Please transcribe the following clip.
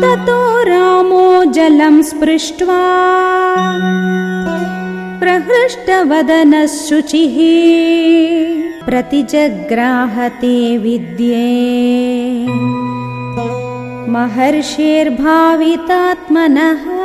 ततो रामो जलं स्पृष्ट्वा प्रहृष्टवदनः शुचिः प्रतिजग्राहते विद्ये। महर्षेर्भावितात्मनः